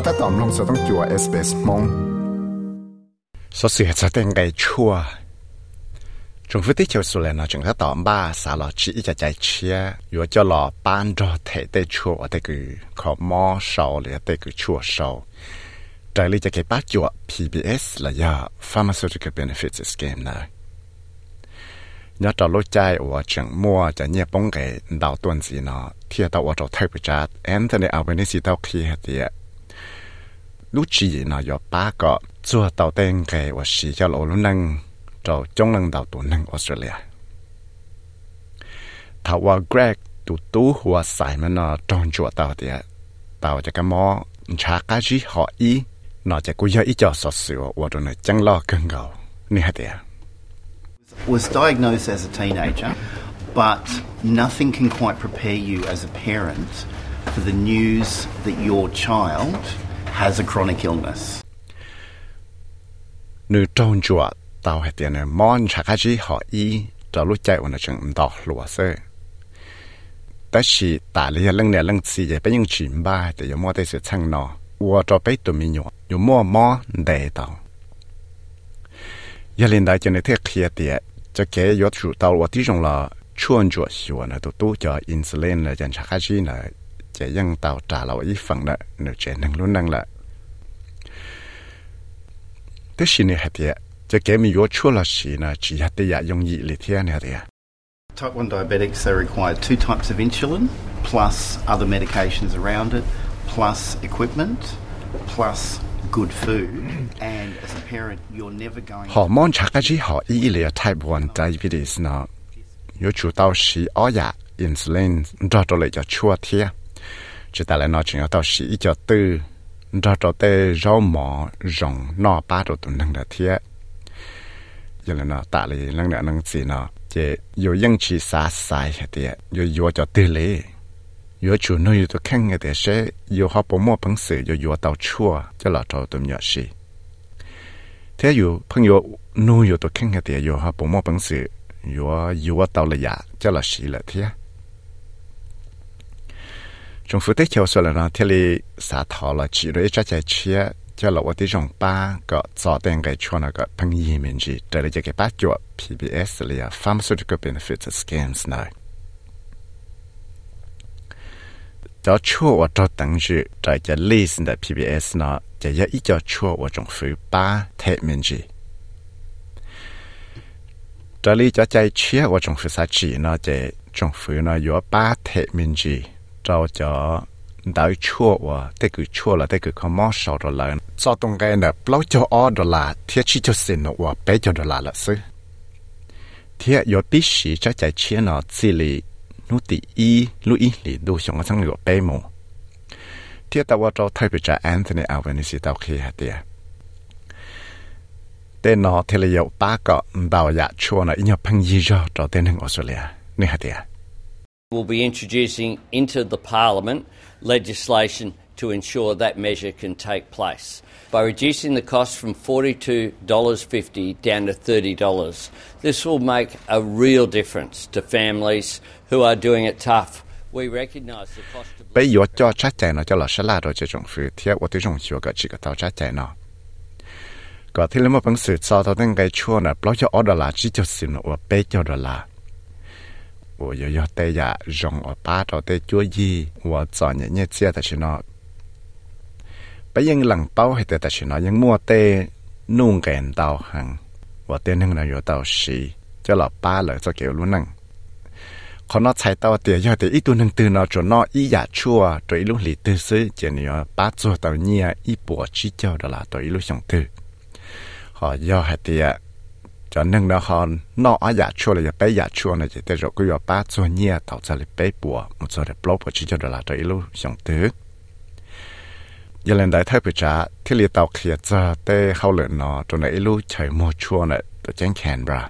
ก็ถ้าตอมลงสต้องจัวเอสเปสมงสเสียจะเป็นไงชัวจงฟื้นที่เชียวสุเลนะจงถ้าตอมบ้าสาลอชีจะใจเชียอยู่จะหล่อปานรอเทได้ชัวแต่คือขอมอเสาหรือแต่คือชัวเสาใจเลยจะเก็บป้าจัว PBS ระยะ Pharmaceutical Benefits Scheme นะ nhớ trò lối chạy và chẳng mua chả nhẹ bóng cái đào tuần gì nó thì tao ở trò thay bị chát Anthony Albanese tao khi hạt địa lúc chỉ nó có ba cái chưa tàu tên cái và xí cho lỗ lúc năng cho trong năng đào tuần năng Australia. Thảo và Greg tụ tú hòa mà nó tròn chùa tàu thì tàu cho cái mò chả cái gì họ ý nó chỉ có ý cho sọt sửa và rồi nó chẳng lo cơn gầu nè hạt địa was diagnosed as a teenager, but nothing can quite prepare you as a parent for the news that your child has a chronic illness. Nữ trong chùa tao hãy tiền món chả cá gì họ y cho lúc chạy ổn chừng đọc lúa sơ. Tất chỉ tả lý lưng này lưng xì dạy bấy những chuyển ba để yếu mua tế sự chăng nó, Ua cho bấy tụi mình nhỏ, yếu mô mô đề tao. Yà lên đại cho nên thiết khía tìa, cho kế yếu chủ tao ua tí rộng là chuan chùa xìa nè tụ tụ cho insulin là dân chả cá gì nè จะยังเต่าจ่าเราอีฝั่งละหนูเจนังลุ้นนังละแต่สิเนี่ยเดียจะแกมียศชั่วละสินะจีฮัตเดียยงยีเลยเทียเนี่ยเดีย Type 1 diabetics, they require two types of insulin, plus other medications around it, plus equipment, plus good food. And as a parent you're never going ฮอร์โมนชักกะจีฮออีเลีย type 1 diabetes นะยอชูเต้าชีอ้อยาอินซูลินดอตเลยจะชั่วเทีย chỉ ta lại nói chuyện tao sĩ ít cho tư. Ra cho tê rau mỏ rồng nọ ba đồ tụi năng đã thiệt giờ là nó tạ lì, năng đã năng gì nó chỉ yo yên chỉ xa sai hết tiệt yo yo cho tư lì. Yo chủ nó yo tụi khăn hết tiệt sẽ yo họ bố mò phẳng sự yo yo tao chua, cho là cho tụi nhỏ sĩ thế yo phẳng yo nuôi yo tụi khăn cái tiệt yo họ bố mò phẳng sự yo yo tao lì ya cho là sĩ là thiệt 政府的条说了呢，这里啥套了，只了一只在吃，叫了我的种八个早点给错那个朋友们去，这里就给八角 PBS 里啊，Pharmaceutical Benefits Schemes 呢。叫错我找等于在这 list 的 PBS 呢，这也一叫错我种非八太面积。这里叫在切我种非啥子呢？这种非呢有八太面积， trâu cho đợi chua và thế cứ chua là thế cứ không mất sầu rồi là cho tung cái nè bao cho ở đó là thiết chi cho xin nó và bé cho đó là là sư thiết yo tí sĩ cho chạy chia nó chỉ lì nút tí y lúc y lì đủ xong sang lửa bé mù thiết tao vào cho thay bị cho Anthony Albanese tao khi hạt tiền tên nó thì là yêu ba cái đào dạ chua nó ít nhập phăng gì cho tên hàng Australia nên hạt tiền We'll be introducing into the Parliament legislation to ensure that measure can take place by reducing the cost from $42.50 down to $30. This will make a real difference to families who are doing it tough. We recognize the cost of bây giờ cho chắc chắn nó cho là sẽ là rồi这种 phụ theo 我对这种学个这个到chắc chắn nó có thể là một bằng sự cho tao đang cái chua nè bao cho ở đó là chỉ cho xin nó bé cho đó là 我有要带呀，让我爸到带做衣，我早年也接的是那，不因冷包还得的是那，因莫带弄干到行，我带那个有到时，叫老爸了就给路能。เขานอใช้ตัวเตียยอดแต่อีตัวหนึ่งตื่นนอจนนออีอยากชั่วตัวอีลูกหลีตื่นซื้อเจนี่ว่าป้าจัวตัวเนี่ยอีปวดชี้เจ้าดละตัวอีลูกสองตื่นขอยอดให้เตีย จอนึ่งนะฮอนนออยากชวนเลยไปอยากชวนเลยแต่เราก็อยากป้าส่วนเนี่ยต่อจะเลยไปปัวมันจะได้ปลอบประชิ้นจดละตัวอีลูสองตื้อยันเลนได้เท่าไปจ้าที่เรียตาเขียจะได้เข้าเหลือนอจนในอีลูกใช้โมช่วนเลยตัวแจ้งแขนบรา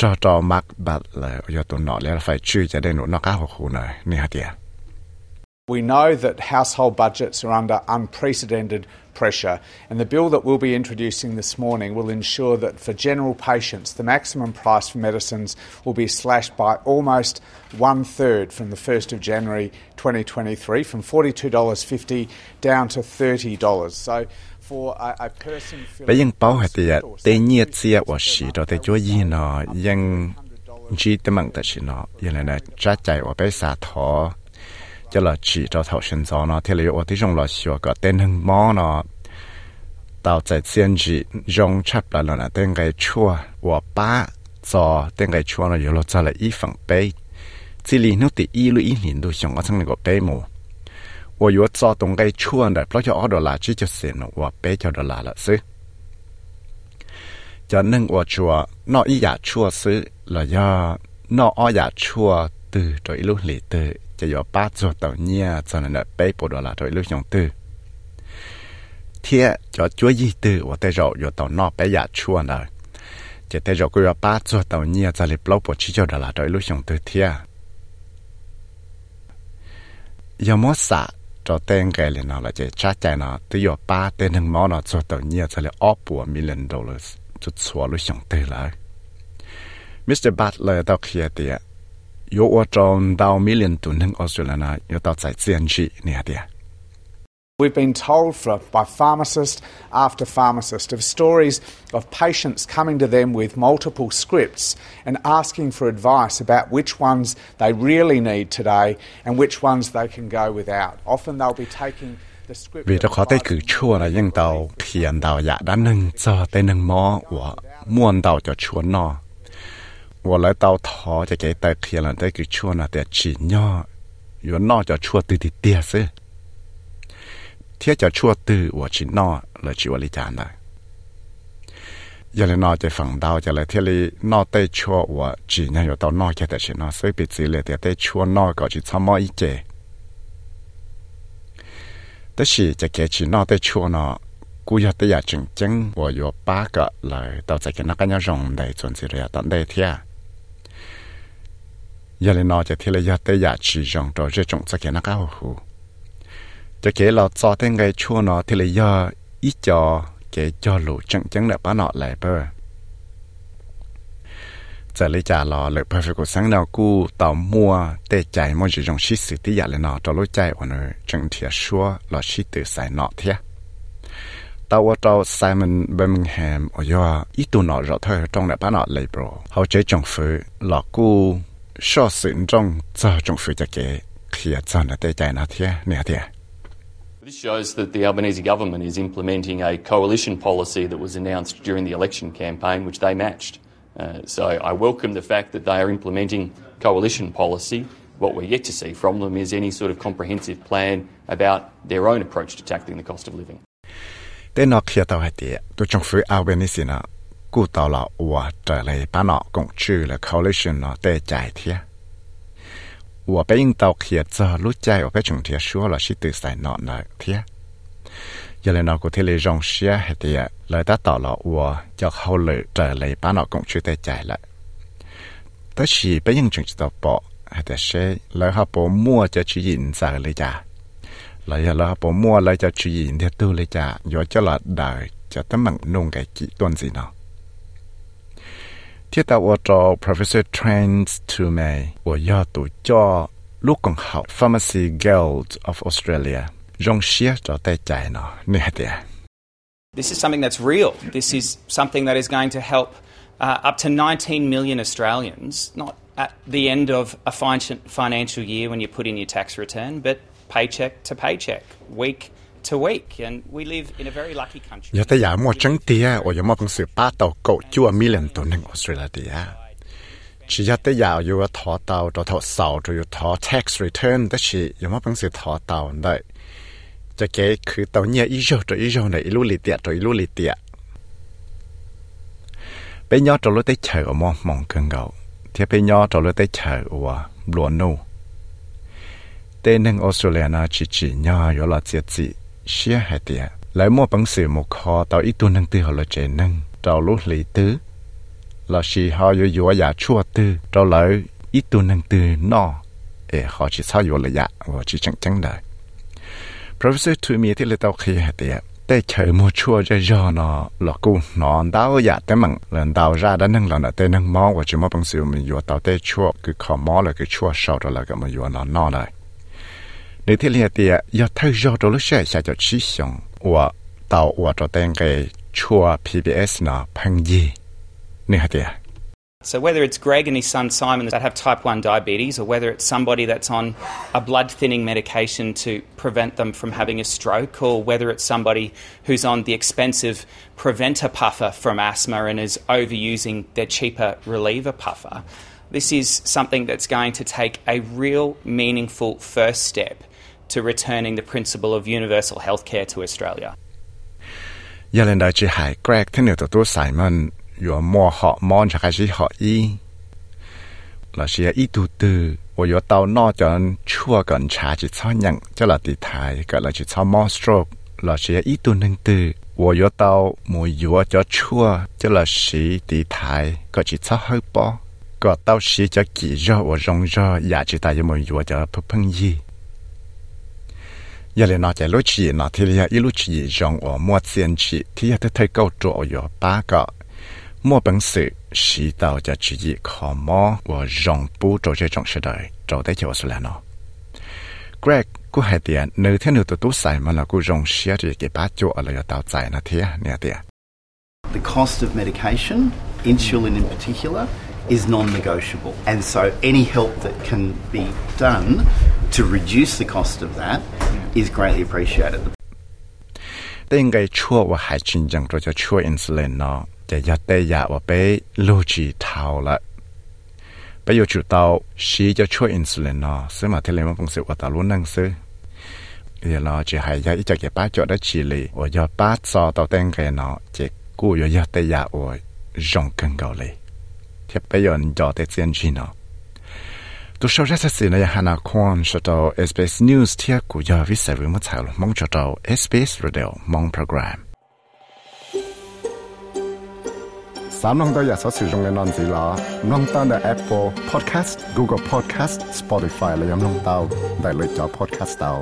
จอจอมักบัดเลยอยากตัวหนอแล้วไฟชื่อจะได้หนุนนอกก้าวหูหน่อยนี่ฮะเดีย We know that household budgets are under unprecedented pressure, and the bill that we'll be introducing this morning will ensure that for general patients, the maximum price for medicines will be slashed by almost one third from the 1st of January 2023, from $42.50 down to $30. So for a person, hạt thì tê cho là chỉ cho thảo sinh gió nó. Thì liệu ở tí trong là sửa cả tên hưng mò nó. Tạo tại tiên chỉ dùng chấp là nó tên cái chua và ba cho tên cái chua nó yếu cho là y phần bê. Chỉ lý nó thì y lưu y nhìn đồ xong ở trong này có bê mù. Và yếu cho tổng cái chua này nó cho ở đó là chỉ cho xin nó và bê cho đó là là sư cho nên ở chùa nó y giả chua sư là do nó ở giả chua từ rồi lưu lý từ chỉ có ba chỗ tàu nhia cho nên là bé bộ đồ là rồi lúc dùng từ thiệt cho chúa gì từ và tới rồi có tàu nọ bé giả chua nữa chỉ tới rồi có ba chỗ tàu nhia cho nên lâu bộ chỉ cho đó là rồi lúc dùng từ thiệt giờ mất xả cho tên cái lên nó là chỉ chắc chắn nó tới có ba tên hàng món nó cho tàu nhia cho nên ốp bộ million dollars cho xóa lúc dùng từ lại Mr. Butler tao kia tiệt 有我中到 million 吨的 Australia 呢，有到在自然区那点。We've been told for, by pharmacist after pharmacist of stories of patients coming to them with multiple scripts and asking for advice about which ones they really need today and which ones they can go without. Often they'll be taking the script. Vì đó khó tới cử chua là những tàu khiển tàu dạ đã nâng cho tới nâng mò của muôn tàu cho chua nó 我来到头就给带开了，带个车呢，带起鸟，有闹叫车对的电是，贴叫车对我去闹了去我里讲的。giờ là nó chỉ phần đầu giờ là thế li nó tây chua và chỉ nhà有到 nó cái đó chỉ nó sẽ bị chỉ là để tây chua nó có chỉ tham mò ý chế đó là chỉ cái chỉ nó tây chua nó cú giờ tây giờ chân chân và có ba cái là到这个那个要用的，总之了当代天。 giờ lên nó chỉ thì là giờ tới giờ chỉ dùng cái trồng cho cái nó cao hù cho cái là cho tên cái chua nó thì là giờ ít cho cái cho lũ là bán nọ lại bơ giờ lấy trả lò lợi bơ phải của sáng nào cu tàu mua tê chạy mua chỉ dùng xí sự tí giờ lên nó cho lối chạy của nó chẳng thiệt xua là xí tự xài nọ thiệt tàu ở tao Simon Birmingham ở giờ ít tu nọ thôi trong lại bán nọ lại bro hậu chế trồng phứ là cu This shows that the Albanese government is implementing a coalition policy that was announced during the election campaign, which they matched. Uh, so I welcome the fact that they are implementing coalition policy. What we're yet to see from them is any sort of comprehensive plan about their own approach to tackling the cost of living. แต่นอกเขียตัวให้เตี้ยตัวจงฟื้นเอาเบนิสินะ กูตอละอัวเจอเลยป้าเนาะกงชื่อเลย coalition เนาะเตะใจเทียอัวไปยิงเตาเขียเจอรู้ใจอัวไปชงเทียชัวเราชิตือใส่เนาะเนาะเทียอย่าเลยเนาะกูเทเลยรองเชียให้เตียเลยตาต่อละอัวจะเข้าเลยเจอเลยป้าเนาะกงชื่อเตะใจละแต่ชีไปยิงจงจะต่อปอให้แต่เชเลยเขาปมั่วจะชื่อยินใส่เลยจ้าเลยแล้วปมั่วเลยจะชื่อยินเทียตู้เลยจ้าอย่าจะละได้จะตั้งมังนุ่งไก่กี่ต้นสิเนาะ thiết tạo ở cho Professor Trent Tumay ở nhà tổ cho lúc còn học Pharmacy Guild of Australia rong xia cho tay chạy nó nè địa. This is something that's real. This is something that is going to help uh, up to 19 million Australians, not at the end of a financial year when you put in your tax return, but paycheck to paycheck, week to week, and we live in a very lucky country. Giờ tới giờ mua trắng tia, ở giờ mua bằng sự ba tàu cậu chua million tuần ng Australia tia. Chỉ giờ tới giờ yêu thọ tàu, rồi thọ sầu, rồi yêu thọ tax return, đó chỉ giờ mua là chết thọ tàu hai tiệt mua bằng sự một kho tàu ít tu nâng tư họ là trẻ nâng tàu lúc lý tư. Là xì họ yo yo ya chua tư tàu lấy ít tu nâng tư nọ để họ chỉ sao yêu là dạ và chỉ chẳng chẳng đời. Professor tụi mi thì lấy tao khi hạt tiệt để chờ mua chua cho do nó, là cô nó đau dạ tới mặn. Lần đau ra đã nâng lần là tên nâng mò và chỉ mua bằng sự mình vừa tao tê chua. Cứ khó mò là cái chua, sau đó là cái mà vừa nó nọ này chua PBS So, whether it's Greg and his son Simon that have type 1 diabetes, or whether it's somebody that's on a blood thinning medication to prevent them from having a stroke, or whether it's somebody who's on the expensive preventer puffer from asthma and is overusing their cheaper reliever puffer, this is something that's going to take a real meaningful first step to returning the principle of universal healthcare to Australia. Giờ hải quẹt thế nhiều tụi sai mình, vừa họ món cho cái gì họ y. Là sẽ y tu từ, và vừa tàu nọ cho chua gần trà chỉ cho nhận cho là tỷ thái, gọi là chỉ cho món stroke. Là sẽ y tu nâng từ, và vừa tàu mùi vừa cho chua cho là sĩ tỷ thái, gọi chỉ cho hơi bỏ. Gọi tàu sĩ cho kỳ rõ và rong rõ, giả chỉ tại cho cho phức phân gì. ยาเลนอจะลุชีนอที่เรียอีลุชีจงอมัวเซียนชีที่ยาเทเก้าจัวอยู่ป้าก็มัวเป็นสื่อสีดาวจะจีขอมอว่าจงปูโจเจจงเสดยโจได้เจอสุแลนอเกรกกูเห้เตียนเนื้อเทนูตัวตู้ใส่มาแล้วกูจงเชียรีเก็บป้าจัวอะไรอยู่ตาวใจนะเทียเนี่ยเดีย The cost of medication, insulin in particular, is non-negotiable, and so any help that can be done to reduce the cost of that is greatly appreciated. แต่ยังไงชั่วว่าหายจริงจังเราจะช่วยอินซูลินเนาะจะยัดได้ยาว่าไปลูจีเท่าละไปอยู่จุดเตาชีจะช่วยอินซูลินเนาะซึ่งมาเทเลมันคงสิว่าตาลุ้นนั่งซื้อเดี๋ยวเราจะหายยาอีจากเก็บป้าจอดได้ชีลีว่ายาป้าซอเตาแตงแกเนาะจะกู้ยายัดได้ยาว่ารงกันเกาเลยเทียบไปยอนจอดได้เซียนจีเนาะ ตัวชาวราชสีนายฮานาคอนชดเอสเปซนิวส์เทียกูยาวิสัยวิมุตสาวมองชด SBS Radio มองโปรแกรมสามน้องตัวอยากสอสื่อตรงในนอนสีลาน้องตั้งแต่ Apple Podcast Google Podcast Spotify และยังน้องเต้าได้เลยจอ Podcast เต้า